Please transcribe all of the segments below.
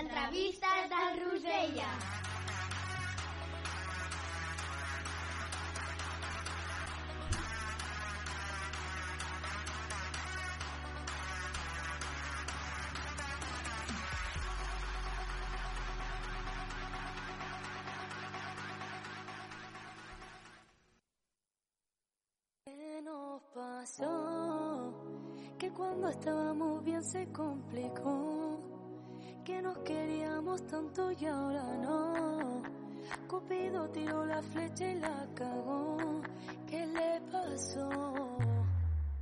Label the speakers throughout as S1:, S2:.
S1: entrevistes del Rosella.
S2: ¿Qué nos pasó? Que cuando estábamos bien se complicó. Y ahora no. Cupido tiró la flecha y la cagó. ¿Qué le pasó?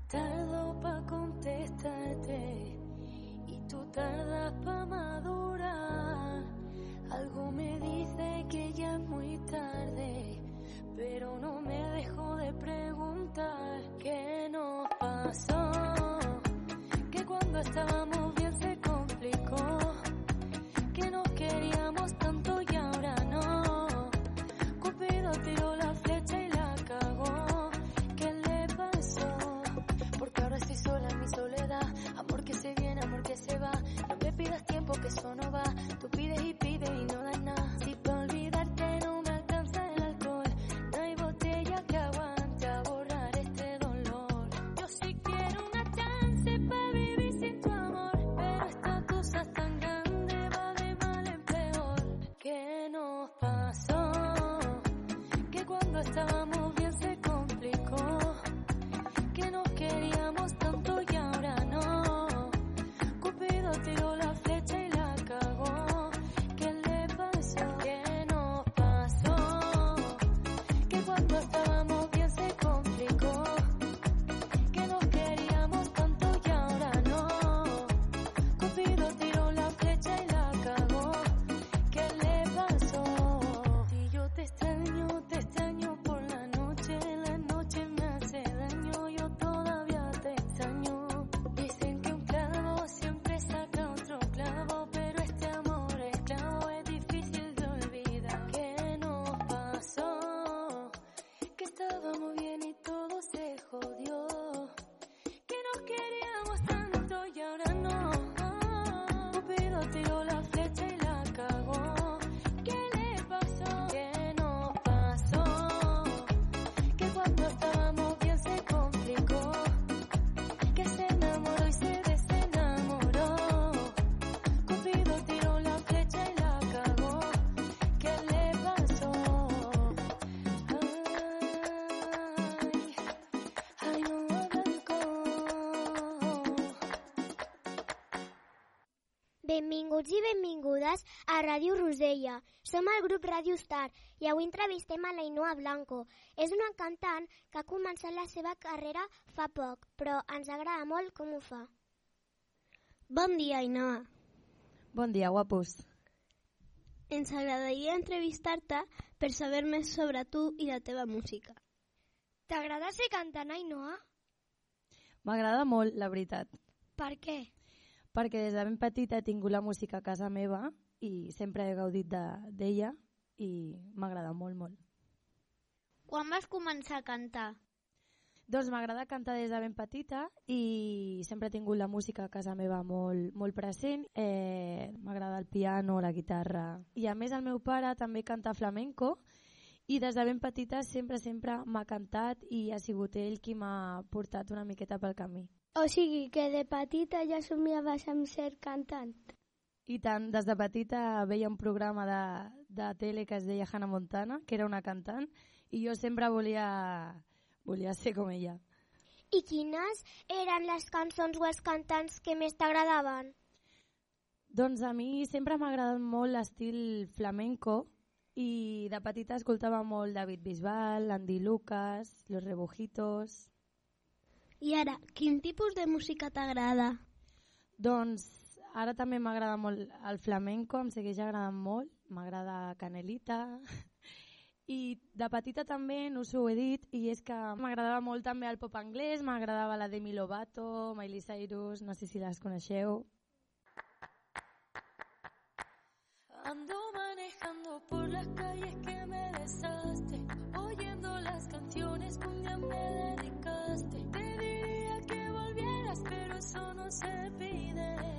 S2: Tardo pa' contestarte y tú tardas pa' madurar.
S3: Benvinguts i benvingudes a Ràdio Rosella. Som el grup Ràdio Star i avui entrevistem a la Ainhoa Blanco. És una cantant que ha començat la seva carrera fa poc, però ens agrada molt com ho fa. Bon dia, Ainhoa.
S4: Bon dia, guapos.
S3: Ens agradaria entrevistar-te per saber més sobre tu i la teva música. T'agrada ser cantant, Ainhoa?
S4: M'agrada molt, la veritat,
S3: Per què?
S4: Perquè des de ben petita he tingut la música a casa meva i sempre he gaudit de- d'ella i m'agrada molt, molt.
S3: Quan vas començar a cantar?
S4: Doncs m'agrada cantar des de ben petita i sempre he tingut la música a casa meva molt, molt present. Eh, m'agrada el piano, la guitarra. I a més el meu pare també canta flamenco i des de ben petita sempre, sempre m'ha cantat i ha sigut ell qui m'ha portat una miqueta pel camí.
S3: O sigui que de petita ja somiaves amb ser cantant.
S4: I tant, des de petita veia un programa de, de tele que es deia Hannah Montana, que era una cantant, i jo sempre volia, volia ser com ella.
S3: I quines eren les cançons o els cantants que més t'agradaven?
S4: Doncs a mi sempre m'ha agradat molt l'estil flamenco i de petita escoltava molt David Bisbal, Andy Lucas, Los Rebujitos...
S3: I ara, quin tipus de música t'agrada?
S4: Doncs ara també m'agrada molt el flamenco, em segueix agradant molt, m'agrada Canelita i de petita també, no us ho he dit, i és que m'agradava molt també el pop anglès, m'agradava la Demi Lovato, Miley Cyrus, no sé si les coneixeu.
S2: Ando manejando por las calles que me besaste, oyendo las canciones que un día me dedicaste. Te to be
S3: there.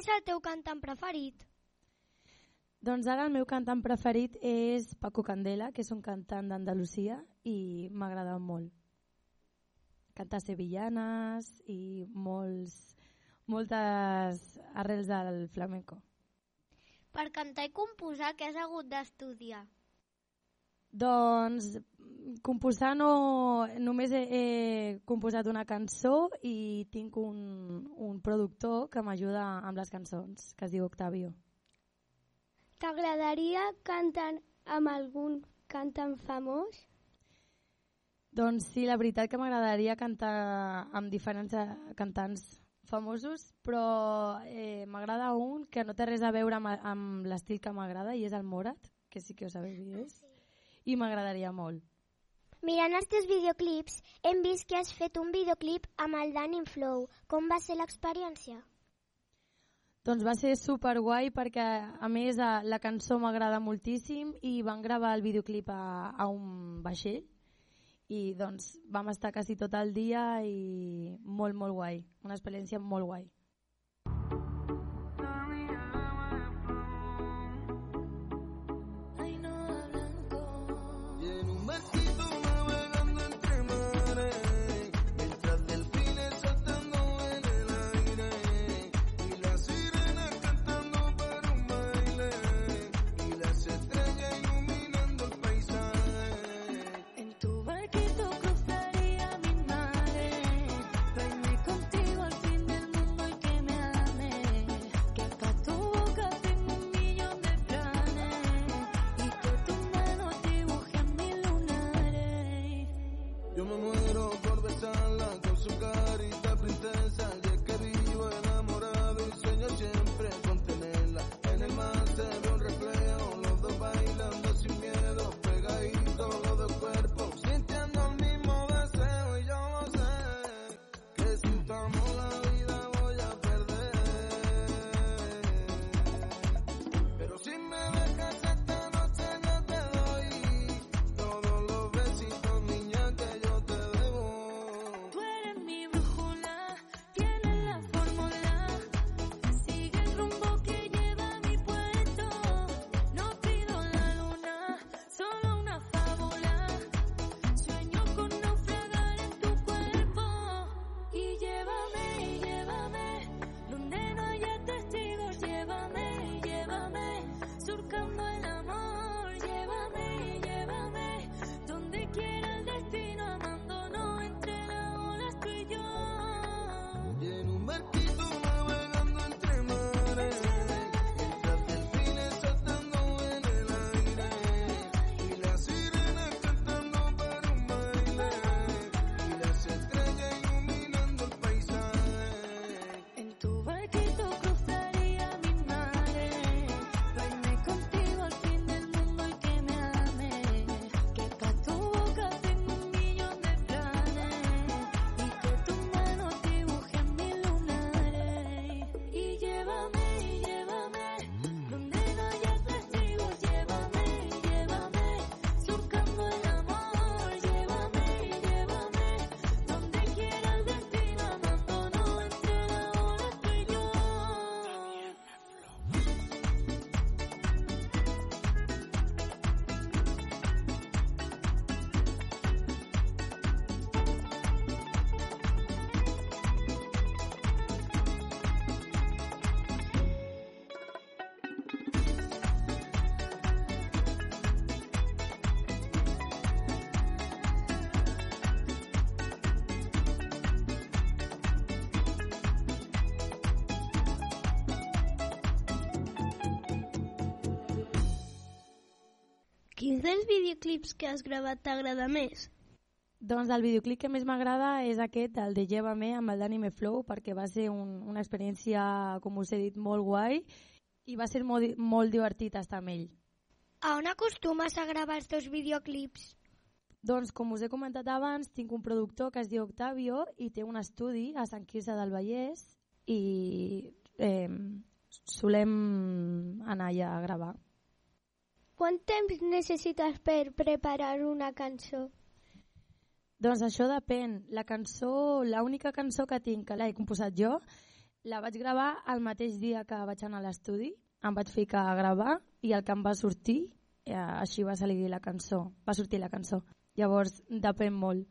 S3: És el teu cantant preferit?
S4: Doncs ara el meu cantant preferit és Paco Candela, que és un cantant d'Andalusia i m'agrada molt. Canta sevillanes i molts, moltes arrels del flamenco.
S3: Per cantar i composar, què has hagut d'estudiar?
S4: Doncs composar no, només he, he composat una cançó i tinc un, un productor que m'ajuda amb les cançons, que es diu Octavio.
S3: T'agradaria cantar amb algun cantant famós?
S4: Doncs sí, la veritat que m'agradaria cantar amb diferents eh, cantants famosos, però eh, m'agrada un que no té res a veure amb, amb l'estil que m'agrada i és el Morat, que sí que ho sabeu qui és, i m'agradaria molt.
S3: Mirant els teus videoclips, hem vist que has fet un videoclip amb el Danny Flow. Com va ser l'experiència?
S4: Doncs va ser super guai perquè a més a, la cançó m'agrada moltíssim i van gravar el videoclip a, a un vaixell i doncs vam estar quasi tot el dia i molt molt guai, una experiència molt guai.
S5: Quins dels videoclips que has gravat t'agrada més?
S4: Doncs el videoclip que més m'agrada és aquest, el de Llévame, amb el d'Anime Flow, perquè va ser un, una experiència, com us he dit, molt guai i va ser molt, molt divertit estar amb ell.
S3: A on acostumes a gravar els teus videoclips?
S4: Doncs, com us he comentat abans, tinc un productor que es diu Octavio i té un estudi a Sant Quirze del Vallès i eh, solem anar allà a gravar.
S5: Quant temps necessites per preparar una cançó?
S4: Doncs això depèn. La cançó, l'única cançó que tinc, que l'he composat jo,
S2: La vaig gravar el mateix dia que vaig anar a l'estudi, em vaig ficar a gravar i el que em va sortir, eh, així va salir la cançó, va sortir la cançó. Llavors depèn molt.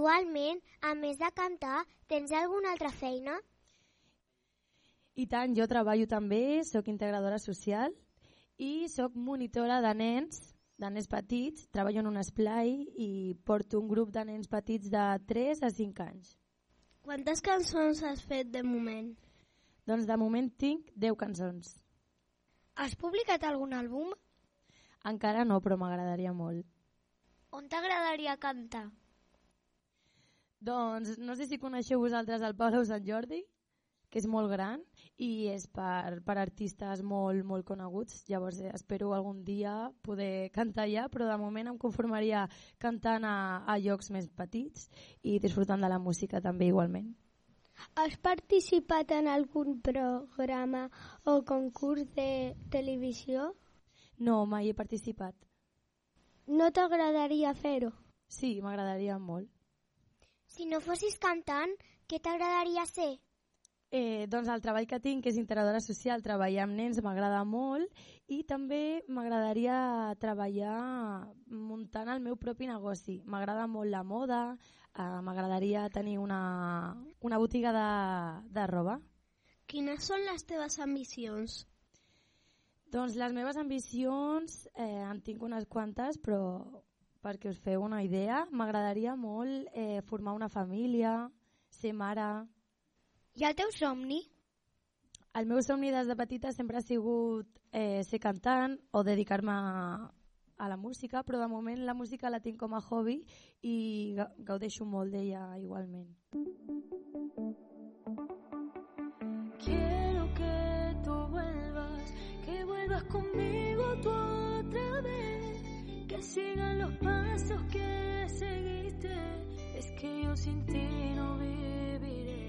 S3: Actualment, a més de cantar, tens alguna altra feina?
S2: I tant, jo treballo també, sóc integradora social i sóc monitora de nens, de nens petits, treballo en un esplai i porto un grup de nens petits de 3 a 5 anys.
S5: Quantes cançons has fet de moment?
S2: Doncs de moment tinc 10 cançons.
S5: Has publicat algun àlbum?
S2: Encara no, però m'agradaria molt.
S5: On t'agradaria cantar?
S2: Doncs no sé si coneixeu vosaltres el Palau Sant Jordi, que és molt gran i és per, per artistes molt, molt coneguts. Llavors eh, espero algun dia poder cantar allà, però de moment em conformaria cantant a, a llocs més petits i disfrutant de la música també igualment.
S5: Has participat en algun programa o concurs de televisió?
S2: No, mai he participat.
S5: No t'agradaria fer-ho?
S2: Sí, m'agradaria molt.
S3: Si no fossis cantant, què t'agradaria ser?
S2: Eh, doncs el treball que tinc, que és integradora social, treballar amb nens m'agrada molt i també m'agradaria treballar muntant el meu propi negoci. M'agrada molt la moda, eh, m'agradaria tenir una, una botiga de, de roba.
S5: Quines són les teves ambicions?
S2: Doncs les meves ambicions, eh, en tinc unes quantes, però perquè us feu una idea, m'agradaria molt eh, formar una família, ser mare,
S5: I el teu somni?
S2: El meu somni des de petita sempre ha sigut eh, ser cantant o dedicar-me a, a la música, però de moment la música la tinc com a hobby i ga- gaudeixo molt d'ella igualment.
S6: Quiero que tú vuelvas, que vuelvas conmigo tú otra vez, sigan los pasos que seguiste, es que yo sin ti no viviré.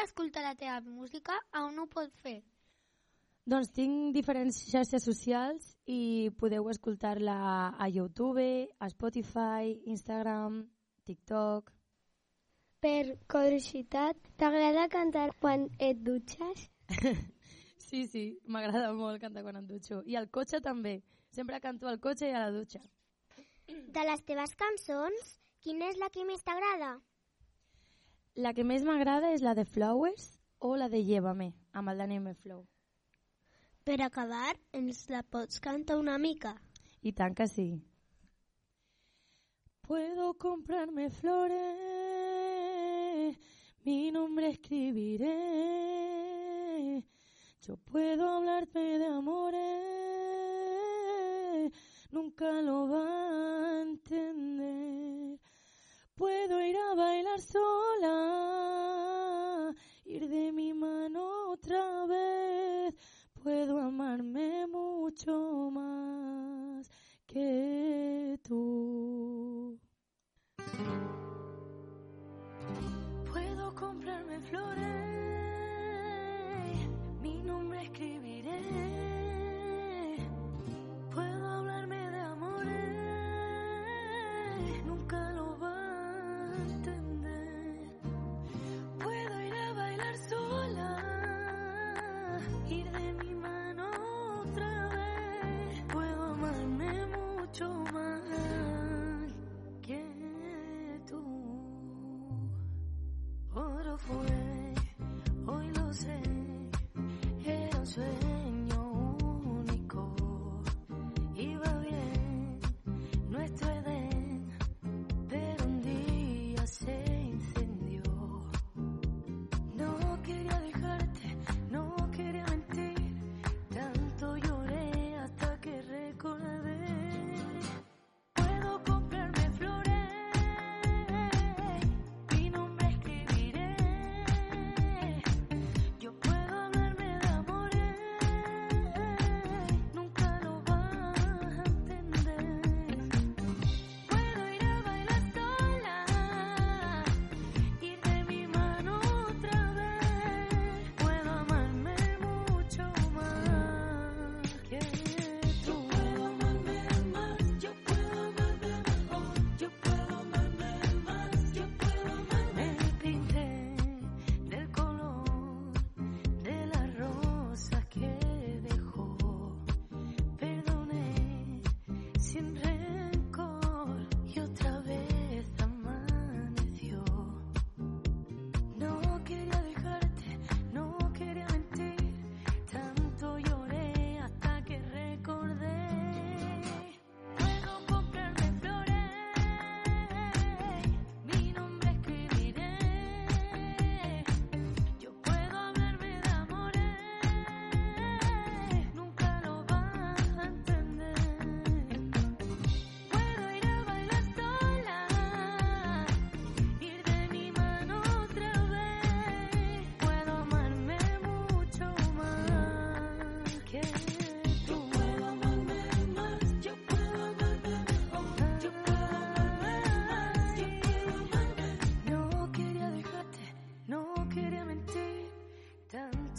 S5: Vol escoltar la teva música, on ho pot fer?
S2: Doncs tinc diferents xarxes socials i podeu escoltar-la a YouTube, a Spotify, Instagram, TikTok...
S5: Per curiositat, t'agrada cantar quan et dutxes?
S2: Sí, sí, m'agrada molt cantar quan em dutxo. I al cotxe també. Sempre canto al cotxe i a la dutxa.
S3: De les teves cançons, quina és la que més t'agrada?
S2: La que més m'agrada és la de Flowers o la de Llévame, amb el Dani M. Flow.
S5: Per acabar, ens la pots cantar una mica?
S2: Y tan que sí. Puedo comprarme flores, mi nombre escribiré. Yo puedo hablarte de amores, nunca lo va a entender. Puedo ir a bailar sola, ir de mi mano otra vez. Puedo amarme mucho más que tú. Puedo comprarme flores, mi nombre escribiré. for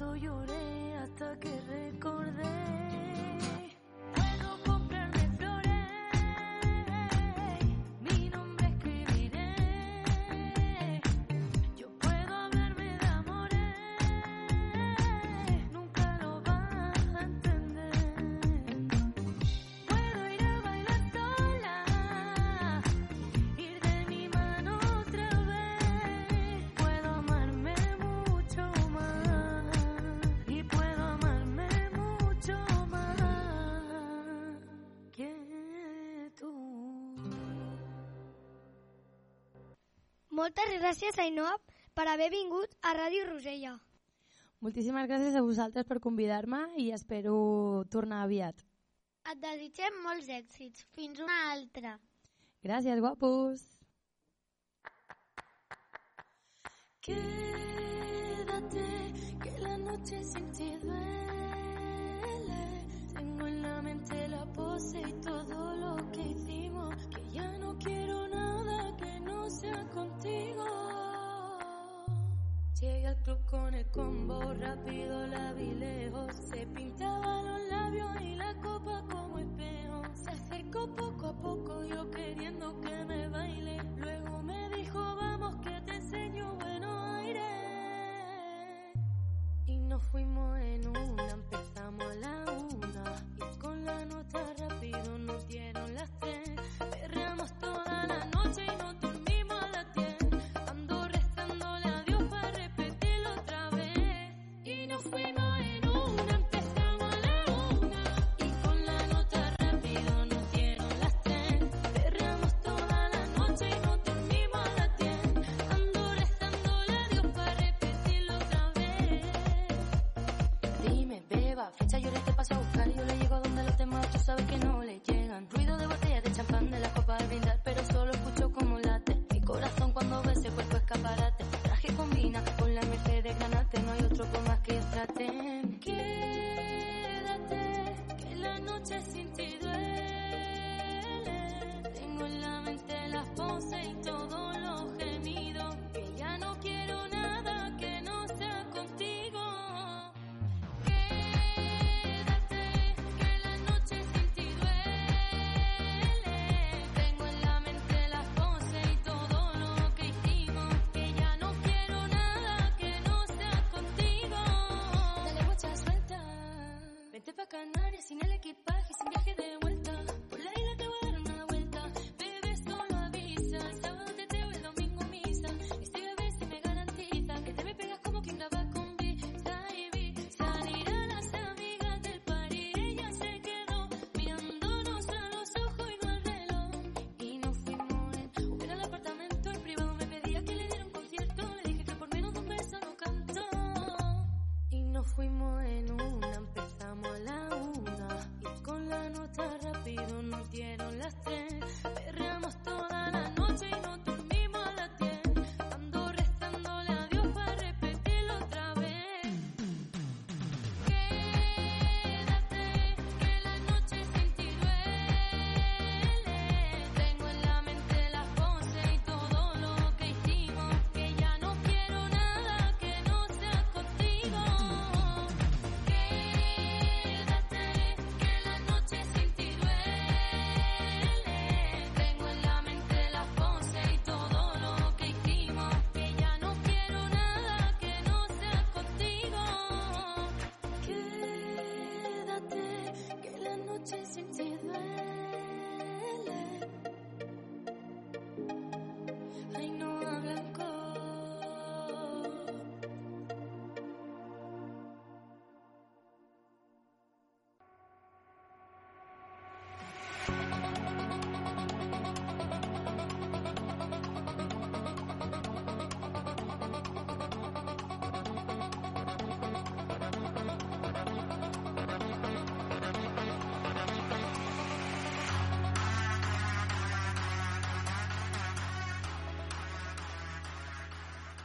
S2: tuyo
S5: Moltes gràcies, Ainhoa, per haver vingut a Ràdio Rosella.
S2: Moltíssimes gràcies a vosaltres per convidar-me i espero tornar aviat.
S5: Et desitgem molts èxits. Fins una altra.
S2: Gràcies, guapos!
S7: Quédate, que la noche sin ti duele. Tengo en la mente la pose y todo lo que hicimos. Que ya no quiero nada sea contigo. Llegué al club con el combo,
S2: rápido la vi lejos. Se pintaba los labios y la copa como espejo. Se acercó poco a poco, yo queriendo que me baile. Luego me dijo, vamos que te enseño buenos aires. Y nos fuimos en una, empezamos a la una. Y con la nota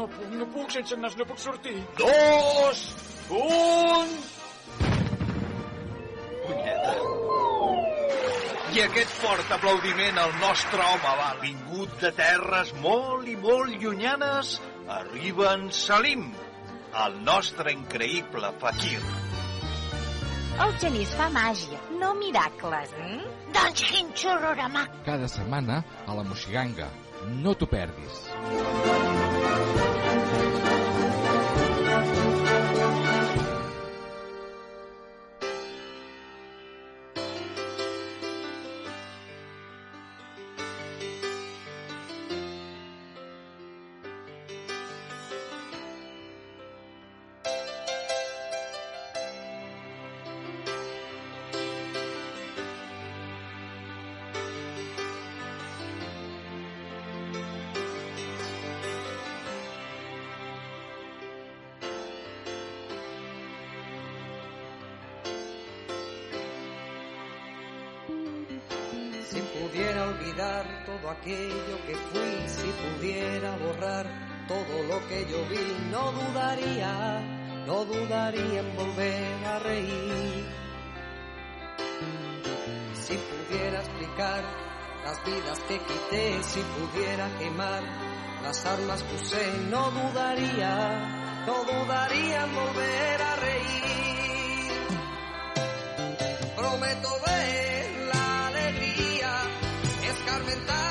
S8: no puc, no puc, sense el nas no puc sortir.
S9: Dos, un... Punyeta. I aquest fort aplaudiment al nostre home va vingut de terres molt i molt llunyanes, arriba en Salim, el nostre increïble fakir.
S10: El genís fa màgia, no miracles, eh? Doncs quin xororamac!
S11: Cada setmana a la Moxiganga. No t'ho perdis.
S12: Thank you. Aquello que fui, si pudiera borrar todo lo que yo vi, no dudaría, no dudaría en volver a reír. Si pudiera explicar las vidas que quité, si pudiera quemar las armas que usé, no dudaría, no dudaría en volver a reír. Prometo ver la alegría, escarmentar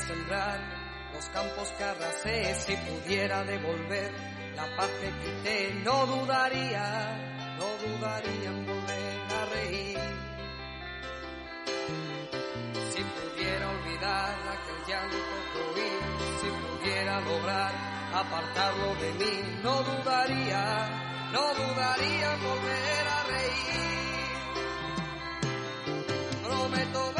S12: pudiera sembrar los campos que arrasé, si pudiera devolver la paz que quité, no dudaría, no dudaría en volver a reír. Si pudiera olvidar aquel llanto que oí, si pudiera lograr apartarlo de mí, no dudaría, no dudaría en volver a reír. Prometo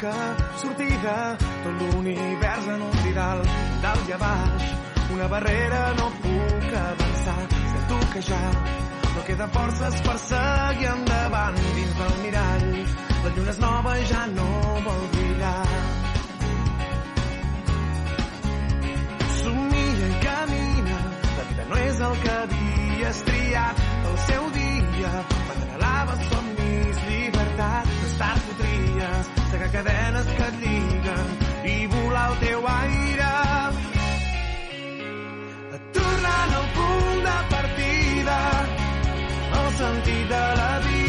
S13: Que busca sortida tot l'univers en un didal dalt i a baix. Una barrera no puc avançar. Sento que ja no queden forces per seguir endavant dins del mirall. La lluna és nova i ja no vol brillar. Somia i camina la vida no és el que havies triat. El seu dia m'anhelava somnis llibertat més tard podries segar cadenes que et lliguen i volar al teu aire. Tornant al punt de partida el sentit de la vida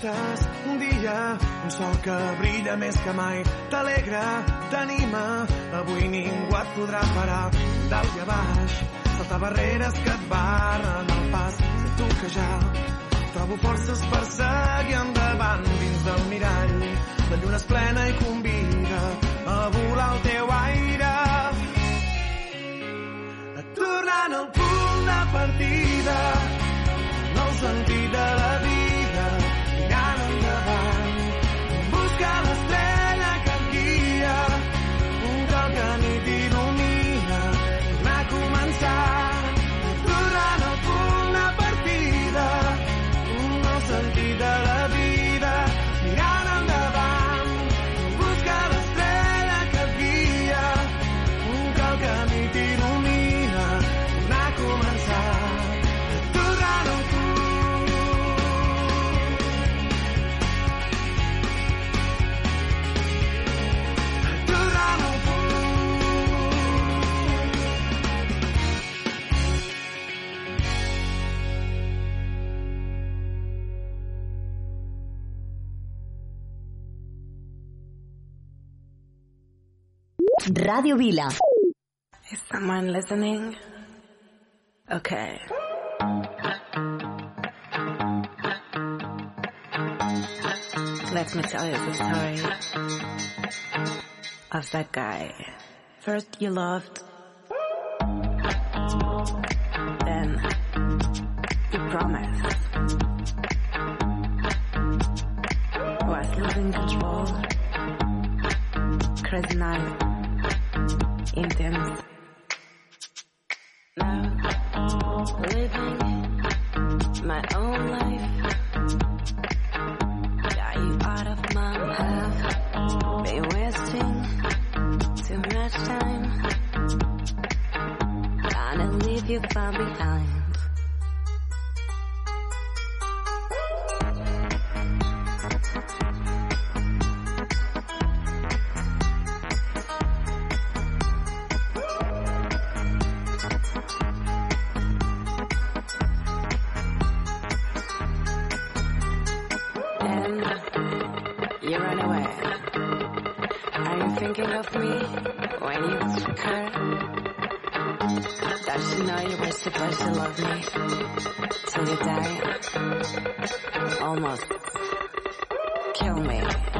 S13: despertes un dia, un sol que brilla més que mai, t'alegra, t'anima, avui ningú et podrà parar, dalt i a baix, saltar barreres que et barren el pas, sento que ja trobo forces per seguir endavant dins del mirall, la lluna és plena i convida a volar al teu aire, tornant al punt de partida,
S14: Radio Vila.
S15: Is someone listening? Okay. Let me tell you the story of that guy. First you loved, then you promised. Was losing control. Crazy night. Intense. Now, living my own life. Got you out of my path. Been wasting too much time. Gonna leave you far behind. Thinking of me when you took her? Does she know you were supposed to love me till you die? Almost kill me.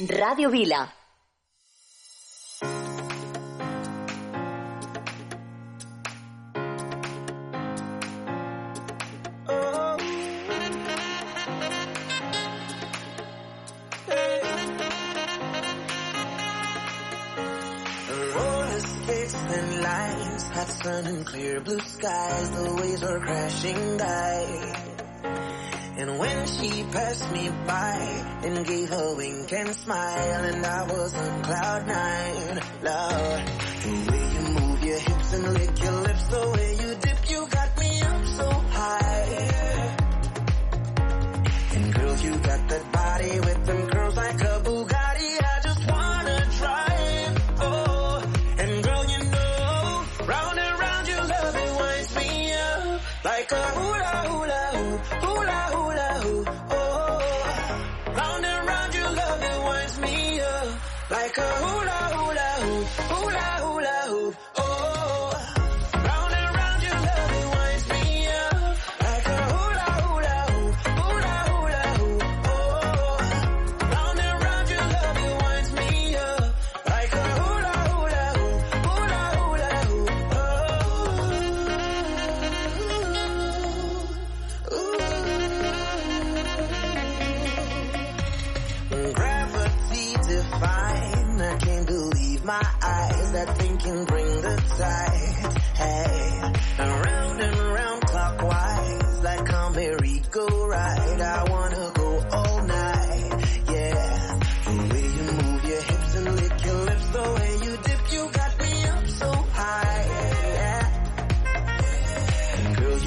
S16: Radio Vila.
S17: sun and clear blue skies, the waves are crashing by. And when she passed me by and gave a wink and smile, and I was on cloud nine, love. The way you move your hips and lick your lips, the way you did.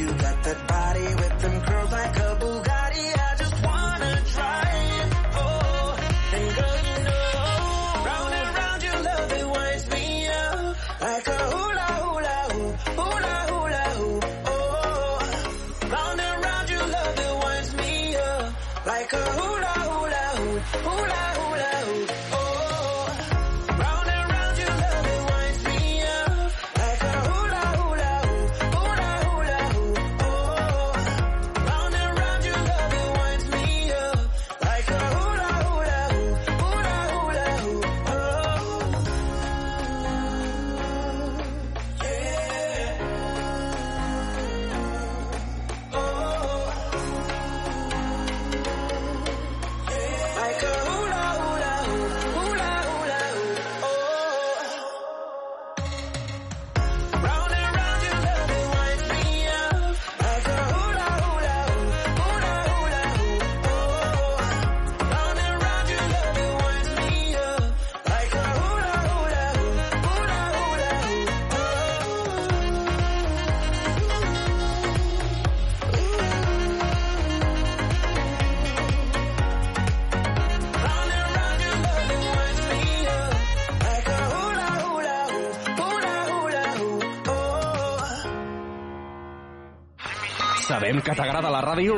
S17: You got that body with them curls like a Bugatti.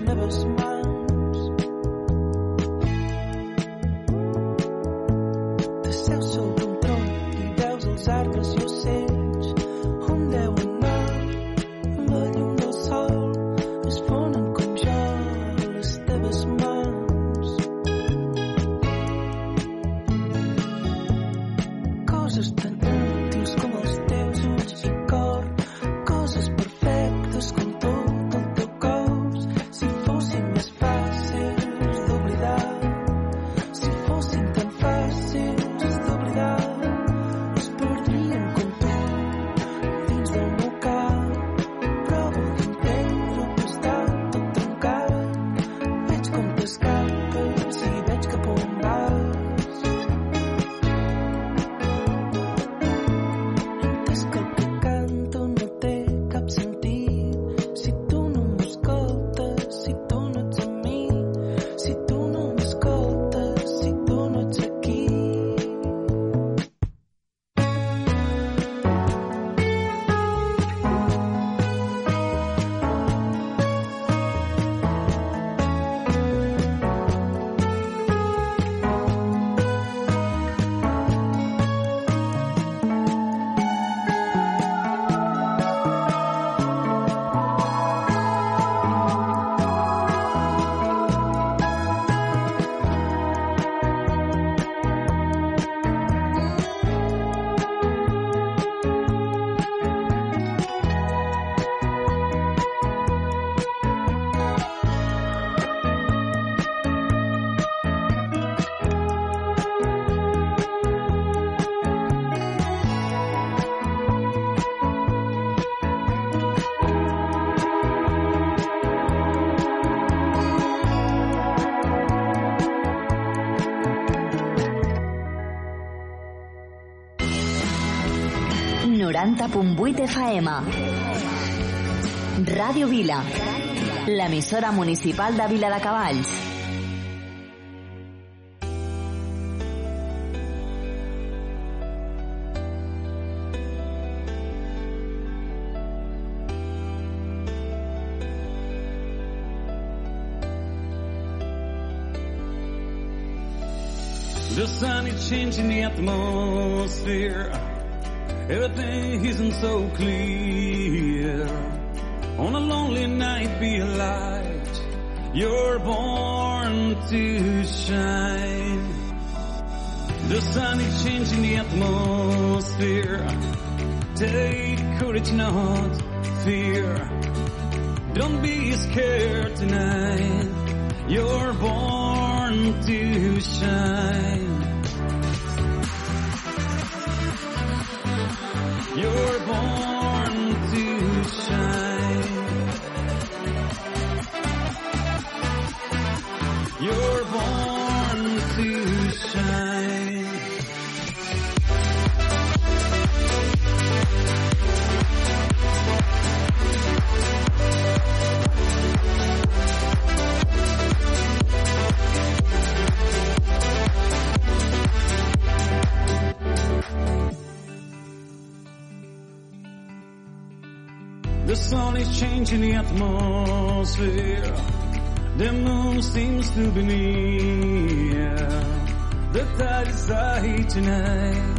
S16: never smile. 90.8 FM. Ràdio Vila, l'emissora municipal de Vila de Cavalls.
S18: The sun is changing the atmosphere. Everything isn't so clear. On a lonely night, be a light. You're born to shine. The sun is changing the atmosphere. Take courage, not fear. Don't be scared tonight. You're born to shine. You're born to shine. You're born Is changing the atmosphere. The moon seems to be near. The tide is high tonight,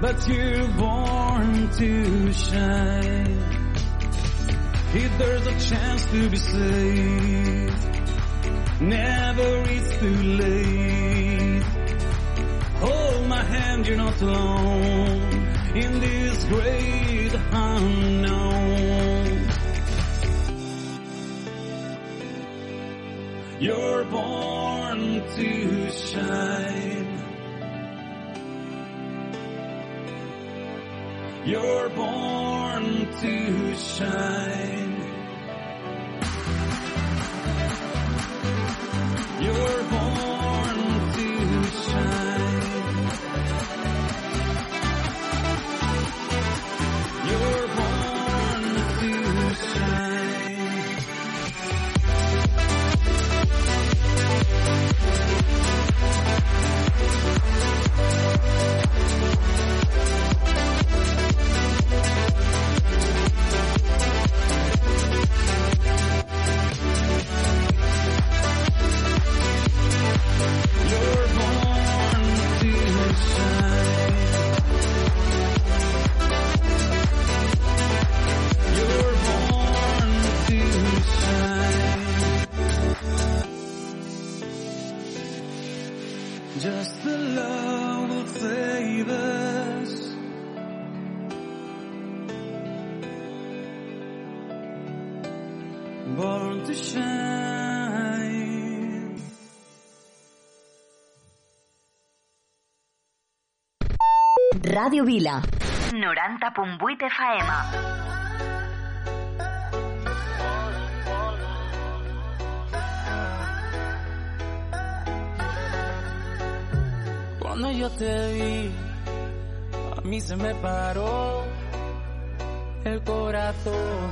S18: but you're born to shine. If there's a chance to be saved, never it's too late. Hold my hand, you're not alone in this great unknown. You're born to shine. You're born to shine. Just the love will save us. Born to shine.
S16: Ràdio Vila. 90.8 FM.
S19: Cuando yo te vi, a mí se me paró el corazón,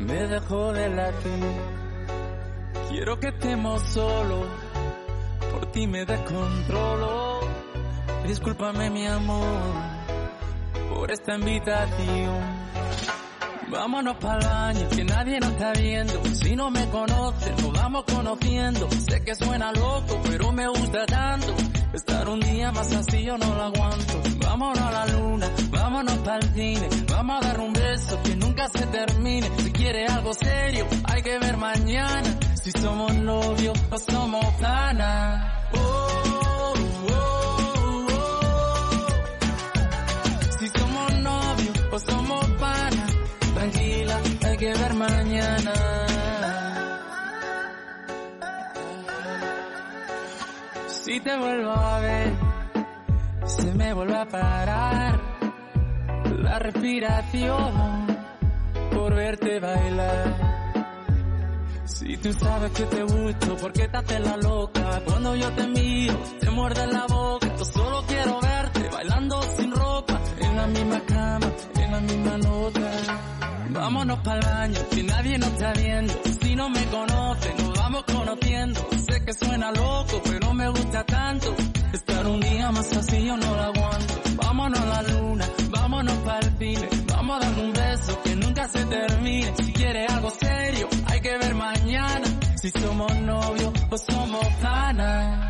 S19: me dejó de latir. Quiero que estemos solos, por ti me descontrolo. Discúlpame mi amor por esta invitación. Vámonos para el baño, que nadie nos está viendo. Si no me conoces, nos vamos conociendo. Sé que suena loco, pero me gusta tanto. Estar un día más así yo no lo aguanto. Vámonos a la luna, vámonos para el cine. Vamos a dar un beso que nunca se termine. Si quiere algo serio, hay que ver mañana. Si somos novios o somos panas. Que ver mañana. Si te vuelvo a ver, se me vuelve a parar la respiración por verte bailar. Si tú sabes que te gusto, ¿por qué te la loca? Cuando yo te miro, te muerde la boca. Solo quiero misma cama, en la misma nota. Vámonos para el baño, que nadie nos está viendo. Si no me conoce, nos vamos conociendo. Sé que suena loco, pero me gusta tanto. Estar un día más así yo no lo aguanto. Vámonos a la luna, vámonos para el cine. Vamos a dar un beso que nunca se termine. Si quiere algo serio, hay que ver mañana. Si somos novios o somos panas.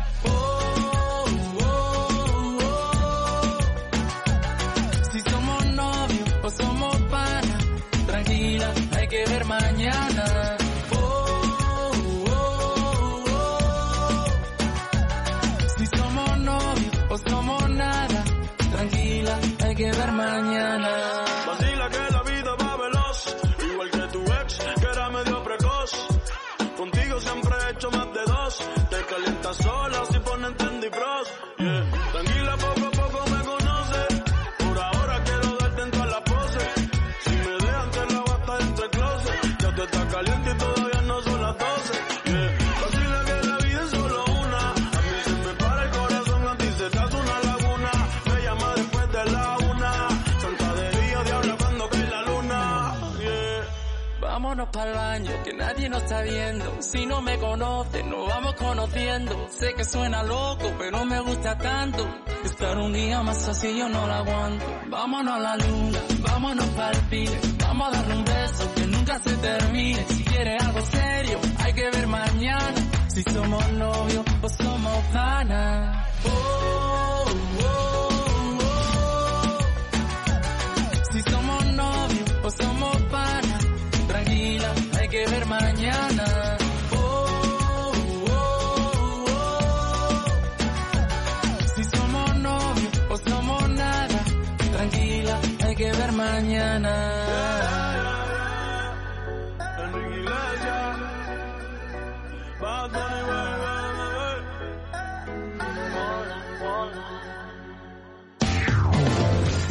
S19: si no me conoces, nos vamos conociendo. Sé que suena loco, pero me gusta tanto. Estar un día más así yo no la aguanto. Vámonos a la luna, vámonos para el. Vamos a dar un beso que nunca se termine. Si quieres algo serio, hay que ver mañana. Si somos novios o somos ganas. Oh.